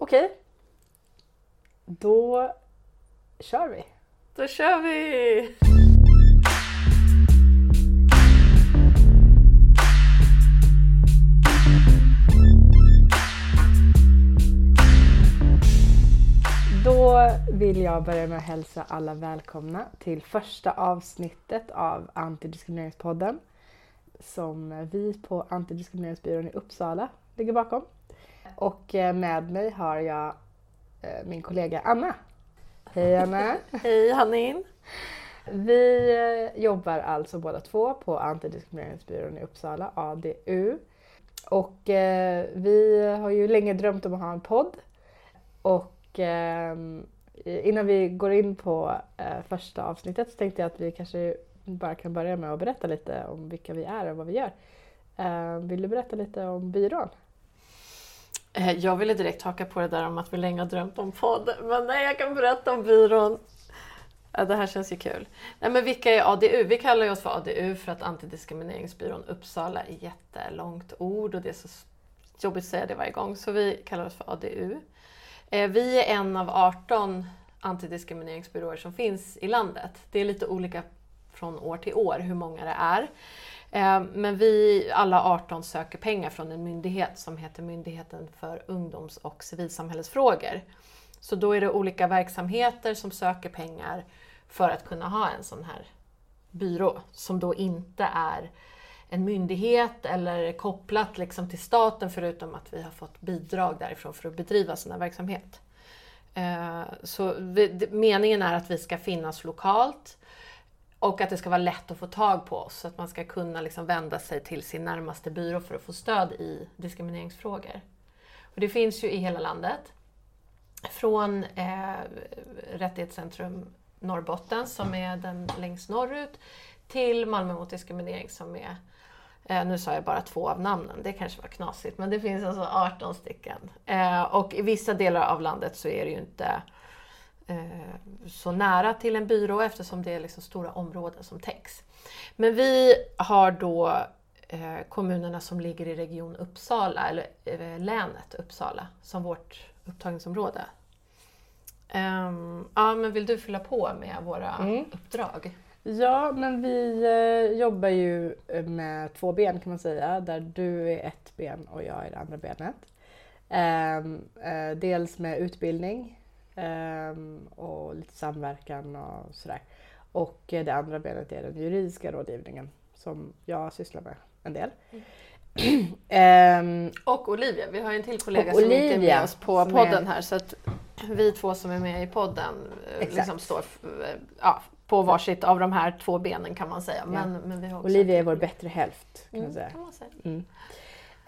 Okej. Då kör vi. Då kör vi! Då vill jag börja med att hälsa alla välkomna till första avsnittet av Antidiskrimineringspodden som vi på Antidiskrimineringsbyrån i Uppsala ligger bakom. Och eh, med mig har jag eh, min kollega Anna. Hej Anna! Hej Hanin! Vi eh, jobbar alltså båda två på Antidiskrimineringsbyrån i Uppsala, ADU. Och eh, vi har ju länge drömt om att ha en podd. Och eh, innan vi går in på eh, första avsnittet så tänkte jag att vi kanske bara kan börja med att berätta lite om vilka vi är och vad vi gör. Vill du berätta lite om byrån? Eh, jag ville direkt haka på det där om att vi länge har drömt om podd, men nej, jag kan berätta om byrån. Ja, det här känns ju kul. Nej, men vilka är ADU? Vi kallar ju oss för ADU för att Antidiskrimineringsbyrån Uppsala är jättelångt ord och det är så jobbigt att säga det varje gång, så vi kallar oss för ADU. Eh, vi är en av 18 antidiskrimineringsbyråer som finns i landet. Det är lite olika från år till år hur många det är. Eh, men vi alla 18 söker pengar från en myndighet som heter Myndigheten för ungdoms och civilsamhällesfrågor. Så då är det olika verksamheter som söker pengar för att kunna ha en sån här byrå som då inte är en myndighet eller kopplat liksom till staten förutom att vi har fått bidrag därifrån för att bedriva sån här verksamhet. Eh, så vi, meningen är att vi ska finnas lokalt och att det ska vara lätt att få tag på oss. Så att man ska kunna liksom vända sig till sin närmaste byrå för att få stöd i diskrimineringsfrågor. Och det finns ju i hela landet. Från eh, Rättighetscentrum Norrbotten som är den längst norrut till Malmö mot diskriminering som är Eh, nu sa jag bara två av namnen, det kanske var knasigt, men det finns alltså 18 stycken. Eh, och i vissa delar av landet så är det ju inte eh, så nära till en byrå eftersom det är liksom stora områden som täcks. Men vi har då eh, kommunerna som ligger i region Uppsala, eller eh, länet Uppsala, som vårt upptagningsområde. Ehm, ja, men vill du fylla på med våra Mm. uppdrag? Ja, men vi eh, jobbar ju med två ben kan man säga, där du är ett ben och jag är det andra benet. Ehm, eh, dels med utbildning och lite samverkan och sådär. Och eh, det andra benet är den juridiska rådgivningen som jag sysslar med en del. Ehm, Och Olivia, vi har en till kollega som inte är Olivia, med oss på podden är- här så att vi två som är med i podden eh, liksom står eh, ja, på varsitt av de här två benen kan man säga. Men, men vi har Olivia är vår bättre hälft kan man mm, säga. kan man säga. Mm.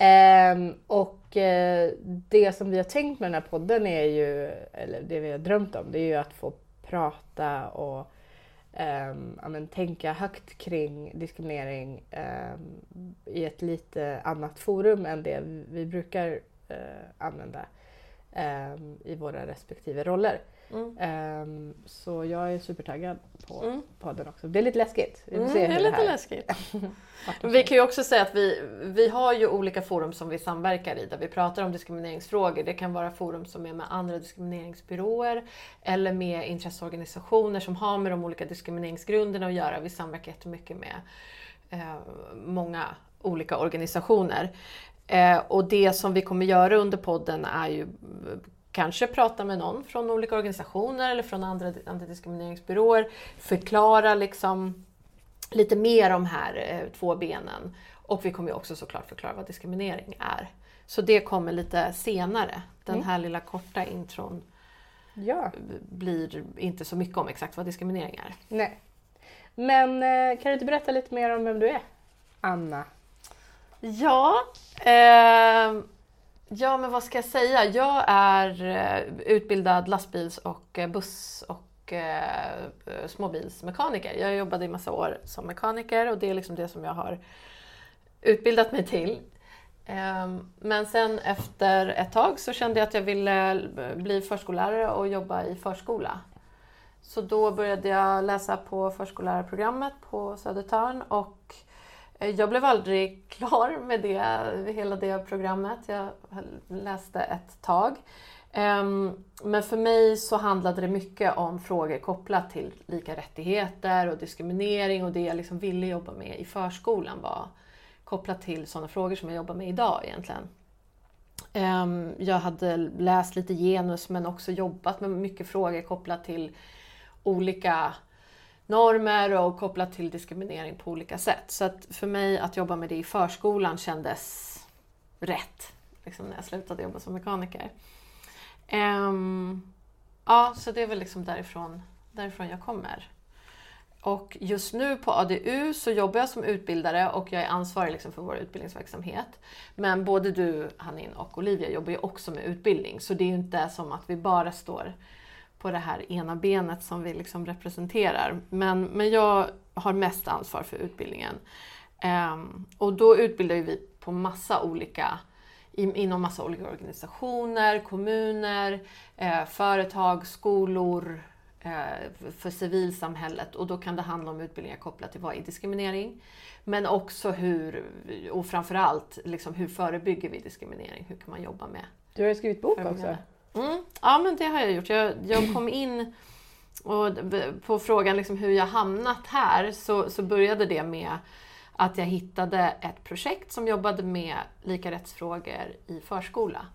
Ehm, och eh, det som vi har tänkt med den här podden är ju, eller det vi har drömt om, det är ju att få prata och ehm, ja, men, tänka högt kring diskriminering ehm, i ett lite annat forum än det vi brukar eh, använda i våra respektive roller. Mm. Ehm, så jag är supertaggad på Mm. podden också. Det är lite läskigt. Vi får Mm, det är lite läskigt. Vi kan ju också säga att vi, vi har ju olika forum som vi samverkar i där vi pratar om diskrimineringsfrågor. Det kan vara forum som är med andra diskrimineringsbyråer eller med intresseorganisationer som har med de olika diskrimineringsgrunderna att göra. Vi samverkar jättemycket med eh, många olika organisationer. Eh, och det som vi kommer göra under podden är ju kanske prata med någon från olika organisationer eller från andra antidiskrimineringsbyråer, förklara liksom lite mer om här eh, två benen. Och vi kommer också såklart förklara vad diskriminering är. Så det kommer lite senare. Den Mm. här lilla korta intron Ja. blir inte så mycket om exakt vad diskriminering är. Nej. Men eh, kan du inte berätta lite mer om vem du är? Anna. Ja, ehm, ja men vad ska jag säga? Jag är eh, utbildad lastbils och eh, buss och eh, eh, småbilsmekaniker. Jag jobbade i massa år som mekaniker och det är liksom det som jag har utbildat mig till. Ehm, men sen efter ett tag så kände jag att jag ville bli förskollärare och jobba i förskola. Så då började jag läsa på förskollärarprogrammet på Södertörn och Eh, jag blev aldrig klar med det, hela det programmet. Jag läste ett tag. Ehm, men för mig så handlade det mycket om frågor kopplat till lika rättigheter och diskriminering och det jag liksom ville jobba med i förskolan var kopplat till sådana frågor som jag jobbar med idag egentligen. Ehm, jag hade läst lite genus men också jobbat med mycket frågor kopplat till olika normer och kopplat till diskriminering på olika sätt. Så att för mig att jobba med det i förskolan kändes rätt liksom när jag slutade jobba som mekaniker. Um, ja, så det är väl liksom därifrån, därifrån jag kommer. Och just nu på ADU så jobbar jag som utbildare och jag är ansvarig liksom för vår utbildningsverksamhet. Men både du, Hanin och Olivia jobbar ju också med utbildning så det är ju inte som att vi bara står på det här ena benet som vi liksom representerar. Men, men jag har mest ansvar för utbildningen. Um, och då utbildar vi på massa olika inom massa olika organisationer, kommuner, eh, företag, skolor, eh, för civilsamhället och då kan det handla om utbildningar kopplat till vad är diskriminering? Men också hur, och framförallt, liksom, hur förebygger vi diskriminering? Hur kan man jobba med Du har ju skrivit bok också. Mm, ja men det har jag gjort. Jag, jag kom in och på frågan liksom hur jag hamnat här så, så började det med att jag hittade ett projekt som jobbade med lika rättsfrågor i förskola.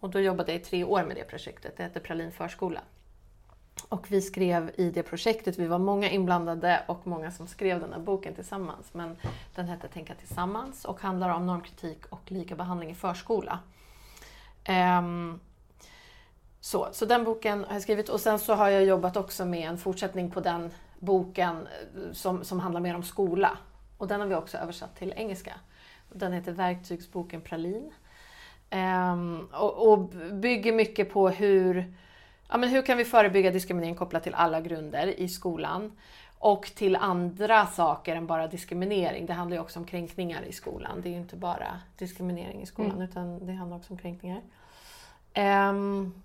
Och då jobbade jag i tre år med det projektet. Det hette Pralin förskola. Och vi skrev i det projektet, vi var många inblandade och många som skrev den här boken tillsammans. Men den hette Tänka tillsammans och handlar om normkritik och lika behandling i förskola. Um, så, så den boken har jag skrivit och sen så har jag jobbat också med en fortsättning på den boken eh, som, som handlar mer om skola. Och den har vi också översatt till engelska. Den heter Verktygsboken Pralin. Um, och, och, bygger mycket på hur, ja, men hur kan vi förebygga diskriminering kopplat till alla grunder i skolan och till andra saker än bara diskriminering. Det handlar ju också om kränkningar i skolan. Det är ju inte bara diskriminering i skolan mm. utan det handlar också om kränkningar. Um,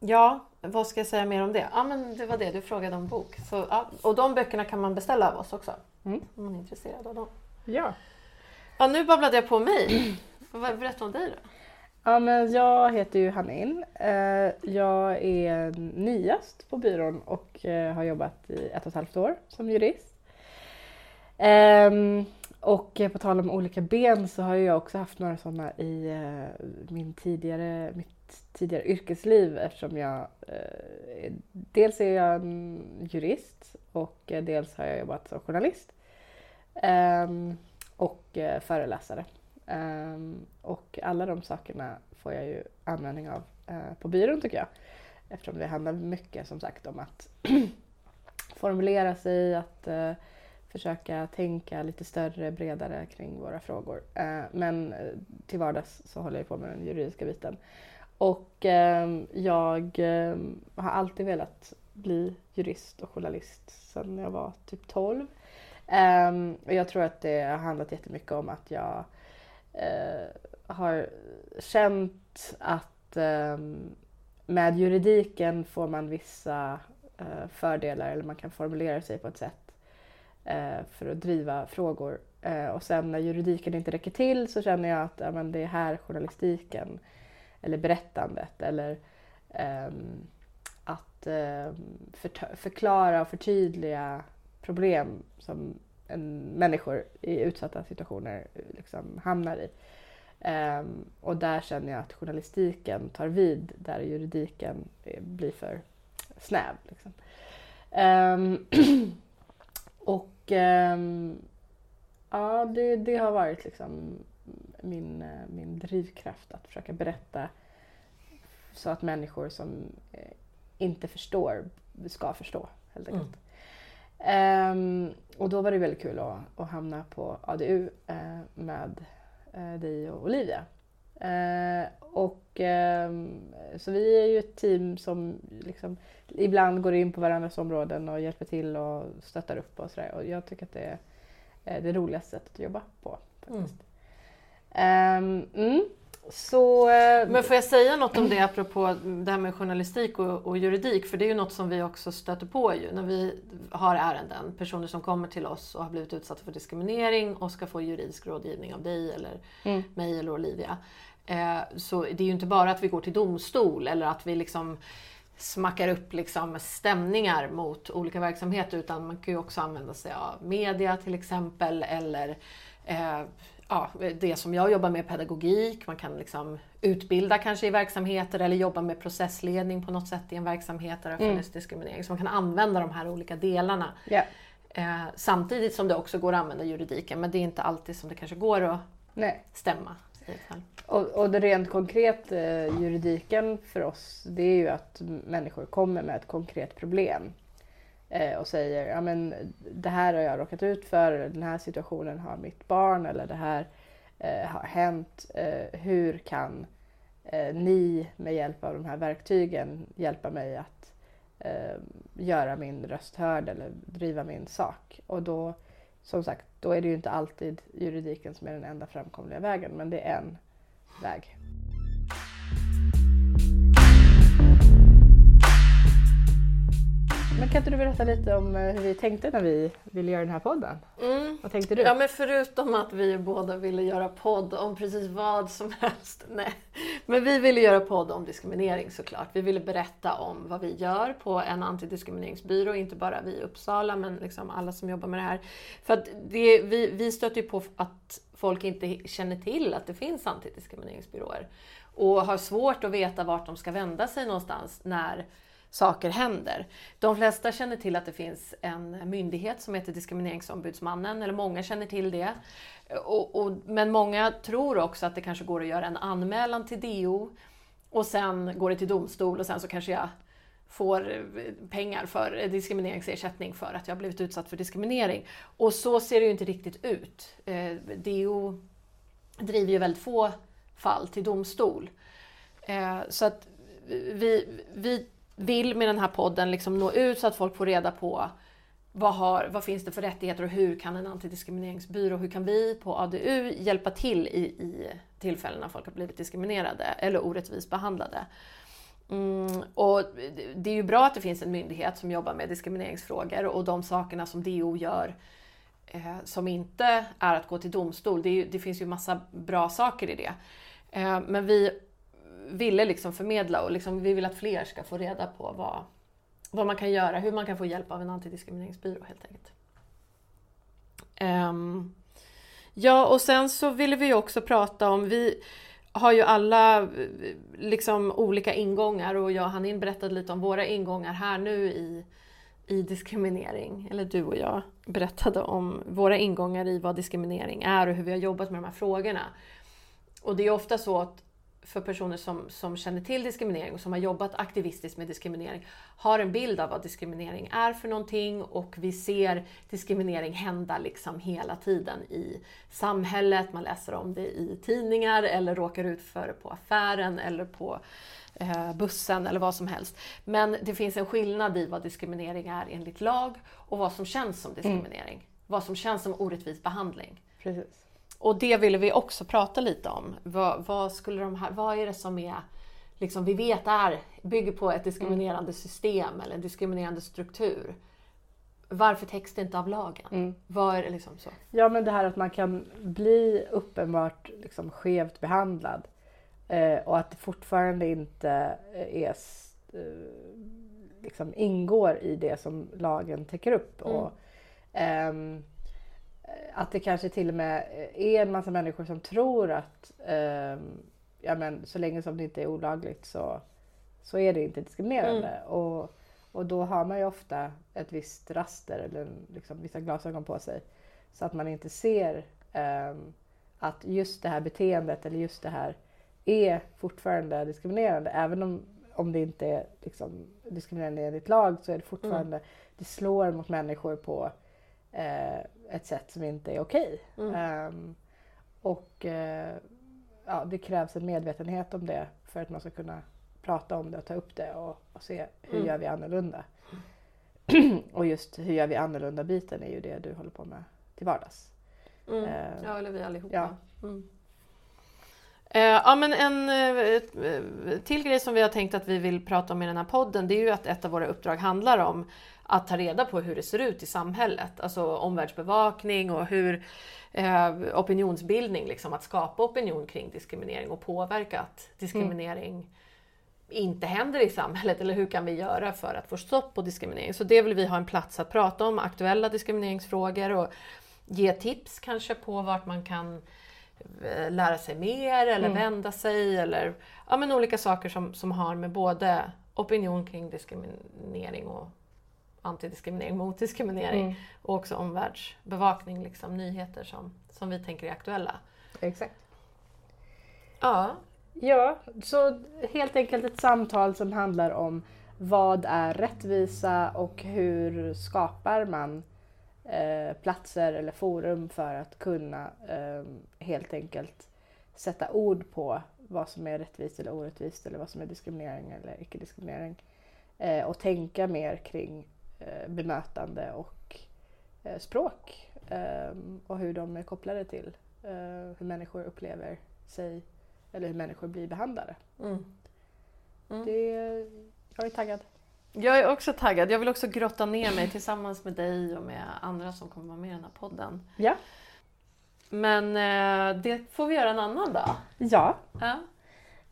ja, vad ska jag säga mer om det? Ja, men det var det du frågade om bok. Så, ja, och de böckerna kan man beställa av oss också. Mm. Om man är intresserad av dem. Ja. Ja, nu babblade jag på mig. Berätta om dig då. Ja, men jag heter ju Hanin. Eh, jag är nyast på byrån och eh, har jobbat i ett och ett halvt år som jurist. Ehm, och på tal om olika ben så har jag också haft några sådana i eh, min tidigare, mitt tidigare yrkesliv eftersom jag eh, dels är jag en jurist och eh, dels har jag jobbat som journalist. Ehm, eh, och föreläsare. Ehm, och alla de sakerna får jag ju användning av eh, på byrån tycker jag. Eftersom det handlar mycket som sagt om att formulera sig, att försöka tänka lite större, bredare kring våra frågor. men till vardags så håller jag på med den juridiska biten. Och eh, jag ehm, har alltid velat bli jurist och journalist sedan jag var typ 12. Eh, och jag tror att det har handlat jättemycket om att jag eh, har känt att ehm, med juridiken får man vissa eh, fördelar eller man kan formulera sig på ett sätt eh, för att driva frågor. och sen när juridiken inte räcker till så känner jag att ja, men det är här journalistiken eller berättandet eller um, att ehm, för, förklara och förtydliga problem som en, människor i utsatta situationer liksom hamnar i. Um, och där känner jag att journalistiken tar vid där juridiken eh, blir för snäv. Liksom. Um, och um, ja, det, det, har varit liksom min, min drivkraft att försöka berätta så att människor som eh, inte förstår ska förstå helt enkelt. Mm. Um, och då var det väldigt kul att, att hamna på ADU uh, eh, med uh, dig och Olivia. Uh, och um, så vi är ju ett team som liksom ibland går in på varandras områden och hjälper till och stöttar upp och sådär. Och jag tycker att det är det roligaste sättet att jobba på. Faktiskt. Mm. Um, mm. Så, eh, Men får jag säga något om det apropå det här med journalistik och, och, juridik? För det är ju något som vi också stöter på ju när vi har ärenden. Personer som kommer till oss och har blivit utsatta för diskriminering och ska få juridisk rådgivning av dig eller mm. mig eller Olivia. Eh, så det är ju inte bara att vi går till domstol eller att vi liksom smackar upp liksom stämningar mot olika verksamheter utan man kan ju också använda sig av media till exempel eller eh, ja, det som jag jobbar med, pedagogik. Man kan liksom utbilda kanske i verksamheter eller jobba med processledning på något sätt i en verksamhet där det har Mm. funnits diskriminering. Så man kan använda de här olika delarna. Ja. Eh, samtidigt som det också går att använda juridiken men det är inte alltid som det kanske går att Nej. stämma. Och, och det rent konkret, eh, juridiken för oss, det är ju att människor kommer med ett konkret problem. Eh, och säger, ja men det här har jag råkat ut för, eller den här situationen har mitt barn, eller det här eh, har hänt. Eh, hur kan eh, ni med hjälp av de här verktygen hjälpa mig att eh, göra min röst hörd eller driva min sak? Och då, som sagt, då är det ju inte alltid juridiken som är den enda framkomliga vägen, men det är en väg. Men kan inte du berätta lite om eh, hur vi tänkte när vi ville göra den här podden? Vad tänkte du? Ja men förutom att vi båda ville göra podd om precis vad som helst. Nej. Men vi ville göra podd om diskriminering såklart. Vi ville berätta om vad vi gör på en antidiskrimineringsbyrå. Inte bara vi i Uppsala men liksom alla som jobbar med det här. För att det, vi, vi stöter ju på att folk inte känner till att det finns antidiskrimineringsbyråer. Och har svårt att veta vart de ska vända sig någonstans när saker händer. De flesta känner till att det finns en myndighet som heter Diskrimineringsombudsmannen, eller många känner till det. Och, och, men många tror också att det kanske går att göra en anmälan till DO och sen går det till domstol och sen så kanske jag får eh, pengar för eh, diskrimineringsersättning för att jag har blivit utsatt för diskriminering. Och så ser det ju inte riktigt ut. Eh, DO driver ju väldigt få fall till domstol. Eh, så att vi, vi vill med den här podden liksom nå ut så att folk får reda på vad, har, vad finns det för rättigheter och hur kan en antidiskrimineringsbyrå, hur kan vi på ADU hjälpa till i, i tillfällen när folk har blivit diskriminerade eller orättvist behandlade. Mm, och det är ju bra att det finns en myndighet som jobbar med diskrimineringsfrågor och de sakerna som DO gör eh, som inte är att gå till domstol. Det, är det finns ju massa bra saker i det. Eh, men vi ville liksom förmedla och liksom, vi vill att fler ska få reda på vad, vad man kan göra, hur man kan få hjälp av en antidiskrimineringsbyrå helt enkelt. Um, ja, och sen så ville vi också prata om, vi har ju alla eh, liksom olika ingångar och jag och Hanin berättade lite om våra ingångar här nu i, i diskriminering. Eller du och jag berättade om våra ingångar i vad diskriminering är och hur vi har jobbat med de här frågorna. Och det är ofta så att för personer som, som känner till diskriminering och som har jobbat aktivistiskt med diskriminering har en bild av vad diskriminering är för någonting och vi ser diskriminering hända liksom hela tiden i samhället. Man läser om det i tidningar eller råkar ut för det på affären eller på eh, bussen eller vad som helst. Men det finns en skillnad i vad diskriminering är enligt lag och vad som känns som diskriminering. Mm. Vad som känns som orättvis behandling. Precis. Och det ville vi också prata lite om. Vad, vad skulle de här, vad är det som är, liksom, vi vet är, bygger på ett diskriminerande mm. system eller en diskriminerande struktur. Varför täcks det inte av lagen? Mm. Vad är det liksom så? Ja men det här att man kan bli uppenbart liksom skevt behandlad eh, och att det fortfarande inte är, eh, liksom ingår i det som lagen täcker upp. Mm. Och, ehm, att det kanske till och med är en massa människor som tror att eh, ja, men, så länge som det inte är olagligt så, så är det inte diskriminerande. Mm. Och, och då har man ju ofta ett visst raster eller liksom, vissa glasögon på sig. Så att man inte ser eh, att just det här beteendet eller just det här är fortfarande diskriminerande. Även om, om det inte är liksom, diskriminerande enligt lag så är det fortfarande, Mm. det slår mot människor på eh, ett sätt som inte är okej. Mm. Um, och uh, ja, det krävs en medvetenhet om det för att man ska kunna prata om det och ta upp det och, och se hur Mm. gör vi annorlunda. och just hur gör vi annorlunda biten är ju det du håller på med till vardags. Mm. Eh, ja, eller vi allihopa. ja. Mm. Eh, ja, men en eh, till grej som vi har tänkt att vi vill prata om i den här podden det är ju att ett av våra uppdrag handlar om att ta reda på hur det ser ut i samhället. Alltså omvärldsbevakning och hur eh, opinionsbildning, liksom, att skapa opinion kring diskriminering och påverka att diskriminering mm. inte händer i samhället. Eller hur kan vi göra för att få stopp på diskriminering? Så det vill vi ha en plats att prata om, aktuella diskrimineringsfrågor och ge tips kanske på vart man kan eh, lära sig mer eller mm. vända sig eller ja, men olika saker som, som har med både opinion kring diskriminering och antidiskriminering mot diskriminering mm. och också omvärldsbevakning, liksom, nyheter som, som vi tänker är aktuella. Exakt. Ja. Ja, så helt enkelt ett samtal som handlar om vad är rättvisa och hur skapar man eh, platser eller forum för att kunna eh, helt enkelt sätta ord på vad som är rättvist eller orättvist eller vad som är diskriminering eller icke-diskriminering. Eh, och tänka mer kring bemötande och eh, språk ehm, och hur de är kopplade till eh, hur människor upplever sig eller hur människor blir behandlade. Mm. Mm. Det, jag är taggad. Jag är också taggad. Jag vill också grotta ner mig tillsammans med dig och med andra som kommer vara med i den här podden. Ja. Men eh, det får vi göra en annan dag. Ja. Ja.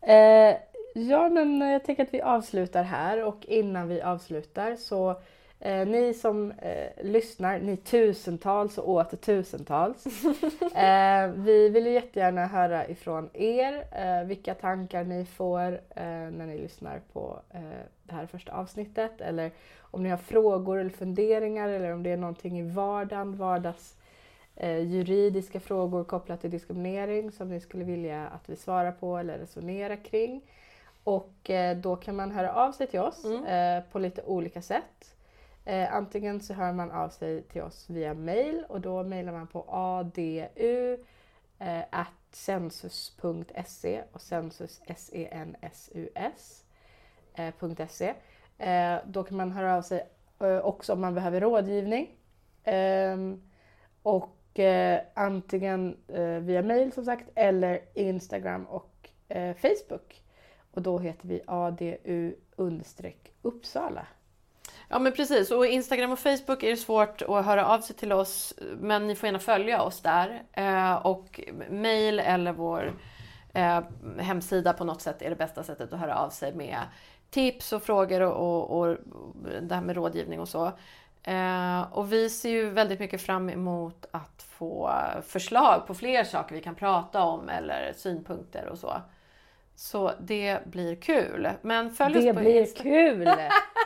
Eh, ja, men jag tänker att vi avslutar här och innan vi avslutar så Eh, ni som eh, lyssnar, ni tusentals och åter tusentals. eh, vi vill ju jättegärna höra ifrån er eh, vilka tankar ni får eh, när ni lyssnar på eh, det här första avsnittet. Eller om ni har frågor eller funderingar eller om det är någonting i vardagen, vardags juridiska frågor kopplat till diskriminering som ni skulle vilja att vi svarar på eller resonerar kring. Och då kan man höra av sig till oss mm. på lite olika sätt. Eh, antingen så hör man av sig till oss via mail och då mejlar man på adu eh, census.se och sensus s e n s u s eh, .se. Eh, då kan man höra av sig eh, också om man behöver rådgivning. Ehm, och eh, antingen eh, via mail som sagt eller Instagram och Facebook. Och då heter vi adu Uppsala. Ja men precis, och Instagram och Facebook är det svårt att höra av sig till oss men ni får gärna följa oss där. Eh, och mail eller vår eh, hemsida på något sätt är det bästa sättet att höra av sig med tips och frågor och, och, och det här med rådgivning och så. Eh, och vi ser ju väldigt mycket fram emot att få förslag på fler saker vi kan prata om eller synpunkter och så. Så det blir kul. Men följ det oss på blir Insta kul!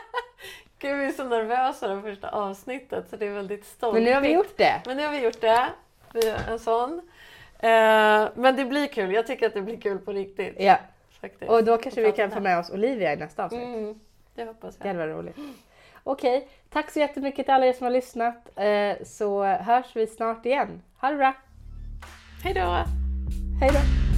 Gud, vi är så nervösa det första avsnittet så det är väldigt stolt. Men nu har vi gjort det. Men nu har vi gjort det. Vi en sån. Eh, men det blir kul. Jag tycker att det blir kul på riktigt. Ja. Faktiskt. Och då kanske vi kan få med oss Olivia i nästa avsnitt. Mm, det hoppas jag. Det hade varit roligt. Okej, okay. tack så jättemycket till alla er som har lyssnat. Eh, så hörs vi snart igen. Ha det bra! Hej då! Hej då!